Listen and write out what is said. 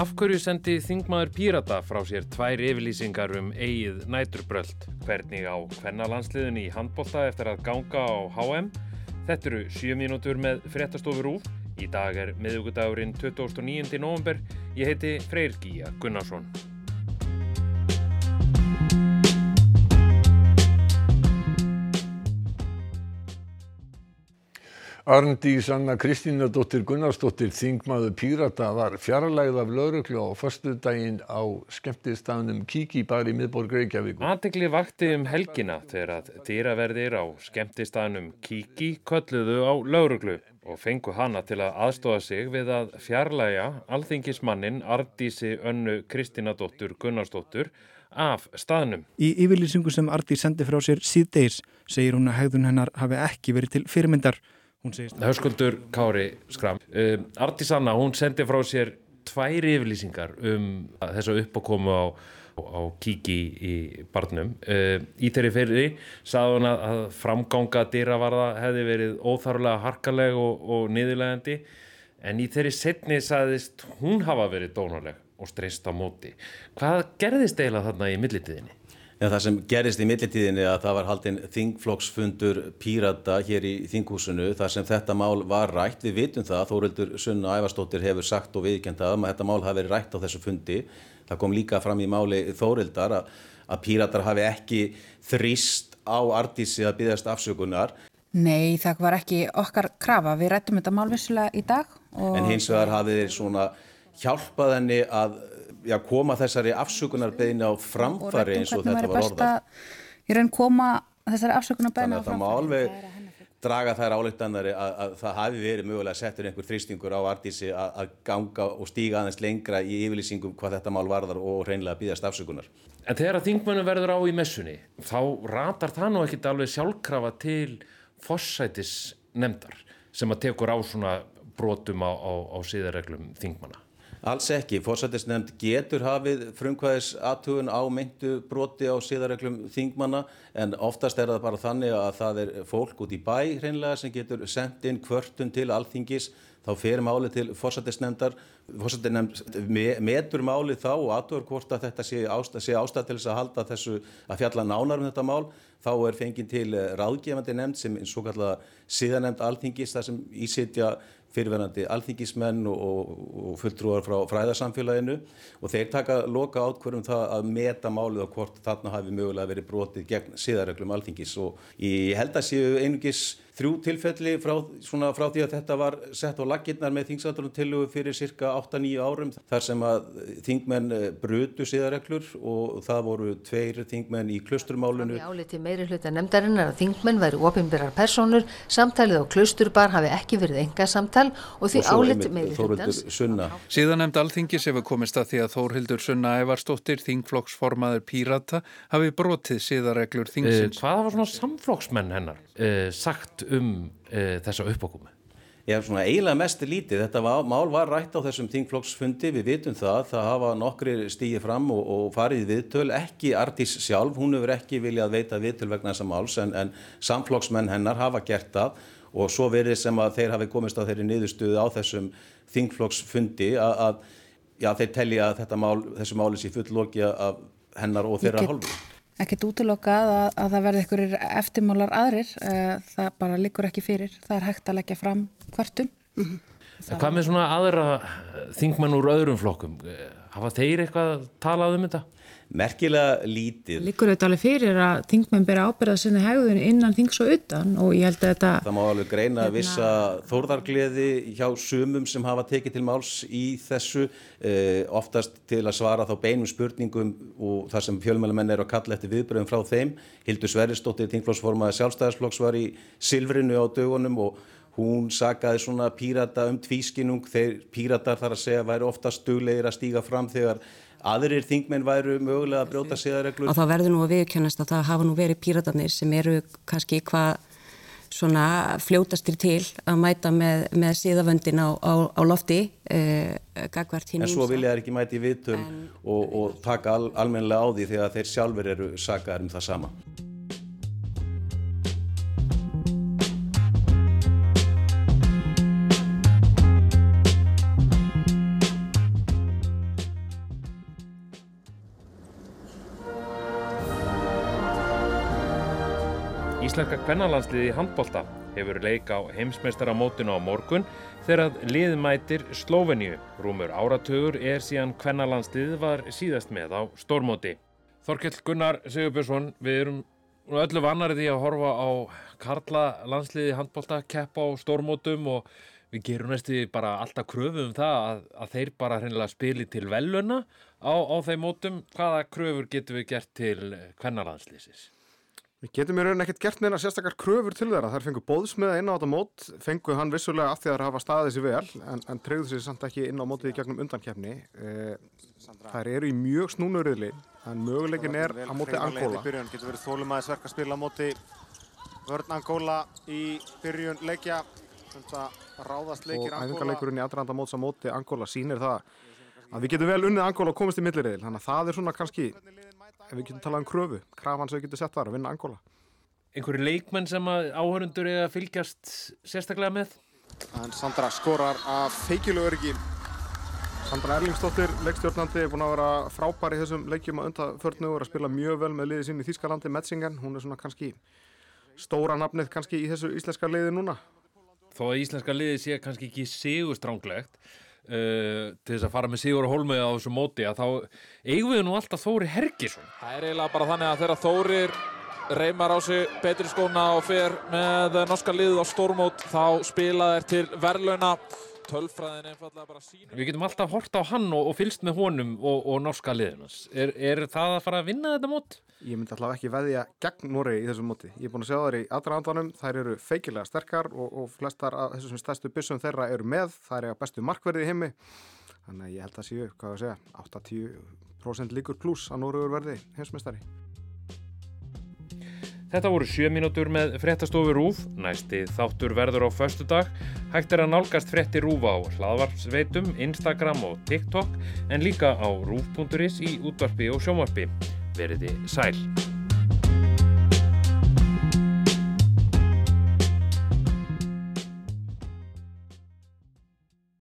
Afhverju sendi þingmaður Pírata frá sér tvær yfirlýsingar um eigið næturbröld? Hvernig á hvennalandsliðin í handbólta eftir að ganga á HM? Þetta eru 7 mínútur með fréttastofur úr. Í dag er miðugudagurinn 29. november. Ég heiti Freyr Gíja Gunnarsson. Arndís Anna Kristínadóttir Gunnarsdóttir þingmaður Pírata var fjarlægð af lauruglu á föstudaginn á skemmtistaðnum Kiki bar í miðborg Reykjavík. Aðtegli vakti um helgina þegar að dýraverðir á skemmtistaðnum Kiki kölluðu á lauruglu og fengu hana til að aðstofa sig við að fjarlæga alþingismannin Arndísi Önnu Kristínadóttir Gunnarsdóttir af staðnum. Í yfirlýsingu sem Arndís sendi frá sér síðdeis segir hún að hegðun hennar hafi ekki verið til fyrirmyndar. Höskuldur Kári Skram um, Artisanna, hún sendi frá sér tværi yfirlýsingar um þessa uppákomu á, á kíki í barnum. Um, í þeirri ferri sagði hún að framganga dýravarða hefði verið óþarlega harkaleg og, og niðurlegandi en í þeirri setni sagðist hún hafa verið dónaleg og streyst á móti. Hvað gerðist eiginlega þarna í millitíðinni? Já, það sem gerist í millitíðinni að það var haldinn þingflokksfundur pírata hér í þinghúsinu þar sem þetta mál var rætt. Við vitum það, Þórildur Sunna Ævarstóttir hefur sagt og viðkjent að þetta mál hafi verið rætt á þessu fundi. Það kom líka fram í máli Þórildar að, að píratar hafi ekki þrýst á artísi að byggast afsökunar. Nei, það var ekki okkar krafa. Við rættum þetta mál vissilega í dag. En hins vegar hafið þeir svona hjálpað henni að já, koma þessari afsökunarbeginni á framfari eins og þetta var orða. Ég raun koma þessari afsökunarbeginni á framfari. Þannig að það má alveg draga þær álíktanari að, að það hafi verið mögulega settur einhver þrýstingur á artísi að, að ganga og stíga aðeins lengra í yfirlýsingum hvað þetta mál varðar og reynlega býðast afsökunar. En þegar að þingmönu verður á í messunni, þá ratar það nú ekkit alveg sjálfkrafa til fossætis nefndar sem að tekur á svona brotum á, á, á síðarreglum þingmanna. Alls ekki. Fórsættisnefnd getur hafið frumkvæðis aðtugun á myndu broti á síðarreglum þingmanna en oftast er það bara þannig að það er fólk út í bæ hreinlega sem getur sendt inn kvörtun til alþingis. Þá fer máli til fórsættisnefndar fórsættisnefnd metur máli þá og aðtugur hvort að þetta sé ástæð, til þess að halda þessu að fjalla nánar um þetta mál. Þá er fengið til ráðgefandi nefnd sem eins og kallaða síðanemnd alþingis þar sem ísitja fyrirverandi alþingismenn og, og, fulltrúar frá fræðarsamfélaginu og þeir taka loka átkvörum það að meta málið á hvort þarna hafi mögulega verið brotið gegn síðarreglum alþingis og ég held að séu einungis þrjú tilfelli frá, svona, frá því að þetta var sett á laginnar með þingsaldunum tilögu fyrir cirka 8-9 árum þar sem að þingmenn eh, brutu síðarreglur og það voru tveir þingmenn í klusturmálunu. Það er áliti meiri hluta nefndarinnar að þingmenn væri ofinbærar personur, samtalið á klusturbar hafi ekki verið enga samtal og því áliti meiri hlutans. Síðan nefnd alþingis hefur komist að því að Þórhildur Sunna Ævarstóttir, þingflokksformaður Pírata, hafi brotið síðarreglur þingsins. Uh, hvað var svona samflokksmenn hennar uh, sagt um uh, þessa uppákomu? Ég hef svona eiginlega mest lítið. Þetta var, mál var rætt á þessum þingflokksfundi, við vitum það. Það hafa nokkri stíið fram og, og farið viðtöl, ekki Artís sjálf, hún hefur ekki viljað veita viðtöl vegna þessa máls en, en samflokksmenn hennar hafa gert það og svo verið sem að þeir hafi komist á þeirri niðurstuðu á þessum þingflokksfundi að, að já, þeir þetta mál, þessu máli sé full loki af hennar og þeirra hálfu ekkert útlokað að, að það verði einhverjir eftirmálar aðrir eh, það bara likur ekki fyrir það er hægt að leggja fram hvertum mm -hmm. Hvað með svona aðra þingmenn úr öðrum flokkum hafa þeir eitthvað talað um þetta? Merkilega lítið. Líkur auðvitað alveg fyrir að þingmenn byrja ábyrða sinni hegðun innan þings og utan og ég held að þetta... Það má alveg greina að vissa þórðargleði hjá sumum sem hafa tekið til máls í þessu eh, oftast til að svara þá beinum spurningum og þar sem fjölmjölumenn er að kalla eftir viðbröðum frá þeim. Hildur Sverrisdóttir, þingflóksformaði sjálfstæðarsflokks var í Silfrinu á dögunum og hún sagaði svona pírata um tvískinung þegar píratar þar að segja væri oftast duglegir að stíga fram þegar aðrir þingmenn væru mögulega að brjóta siðareglur. Og þá verður nú að viðkennast að það hafa nú verið píratarnir sem eru kannski hvað svona fljótastir til að mæta með, með síðavöndin á, á, á lofti eh, En svo vilja þær ekki mæti í viðtöl en, og, og taka al, almenlega á því þegar þeir sjálfur eru sagaðar um það sama Íslenska kvennalandsliði í handbólta hefur leik á heimsmeistaramótinu á morgun þegar að liðmætir Slóveníu. Rúmur áratugur er síðan kvennalandsliðið var síðast með á stórmóti. Þorkell Gunnar Sigurbjörnsson, við erum öllu vannari því að horfa á Karla landsliði handbólta, keppa á stórmótum og við gerum næstu bara alltaf kröfu um það að, að þeir bara hreinlega spili til veluna á, á þeim mótum. Hvaða kröfur getum við gert til kvennalandsliðsis? Við getum í rauninni ekkert gert neina sérstakar kröfur til þeirra. Þær fengu bóðsmiða inn á þetta mót, fengu hann vissulega af því að það hafa staðið sér vel, en, en treyðu sér samt ekki inn á mótið í gegnum undankefni. Eh, þær eru í mjög snúnurriðli, en möguleikin er á mótið Angóla. Byrjun, getur verið þólumæðisverk að spila móti vörn Angóla í byrjun leikja. Ráðast leikir Angóla. Og æfingarleikurinn í aðranda móts á móti Angóla sínir það að við getum vel unnið Angóla og komist í millirriðil. Þannig að það er svona kannski ef við getum talað um kröfu, krafan sem við getum sett þar að vinna Angola. Einhverju leikmenn sem áhörundur er að fylgjast sérstaklega með? En Sandra skorar að feikilu örgi. Sandra Erlingsdóttir, leikstjórnandi, er búin að vera frábær í þessum leikjum að undaförnu og er að spila mjög vel með liðið sín í Þýskalandi, Metzingen. Hún er svona kannski stóra nafnið kannski í þessu íslenska liði núna. Þó að íslenska liði sé kannski ekki sigustranglegt Uh, til þess að fara með Sigur og Holmið á þessu móti að þá eigum við nú alltaf Þóri Hergisson Það er eiginlega bara þannig að þegar Þórir reymar á sig betri skóna og fer með norska liðið á stórmót þá spila þeir til verðlauna tölfræðin einfallega bara sín Við getum alltaf hort á hann og, og fylst með honum og, og norska liðinans er, er það að fara að vinna þetta mót? Ég myndi alltaf ekki veðja gegn Noregi í þessum móti. Ég er búin að sjá þær í aðra andanum, þær eru feikilega sterkar og, og flestar af þessum stærstu byssum þeirra eru með, þær eru bestu markverði í heimi þannig að ég held að séu, hvað að segja 80% líkur pluss að Noregur verði heimsmeistari Þetta voru 7 mínútur með fréttastofu Rúf, næsti þáttur verður á förstu dag. Hægt er að nálgast frétti Rúf á hlaðvarpsveitum, Instagram og TikTok en líka á rúf.is í útvarpi og sjónvarpi. Veriði sæl.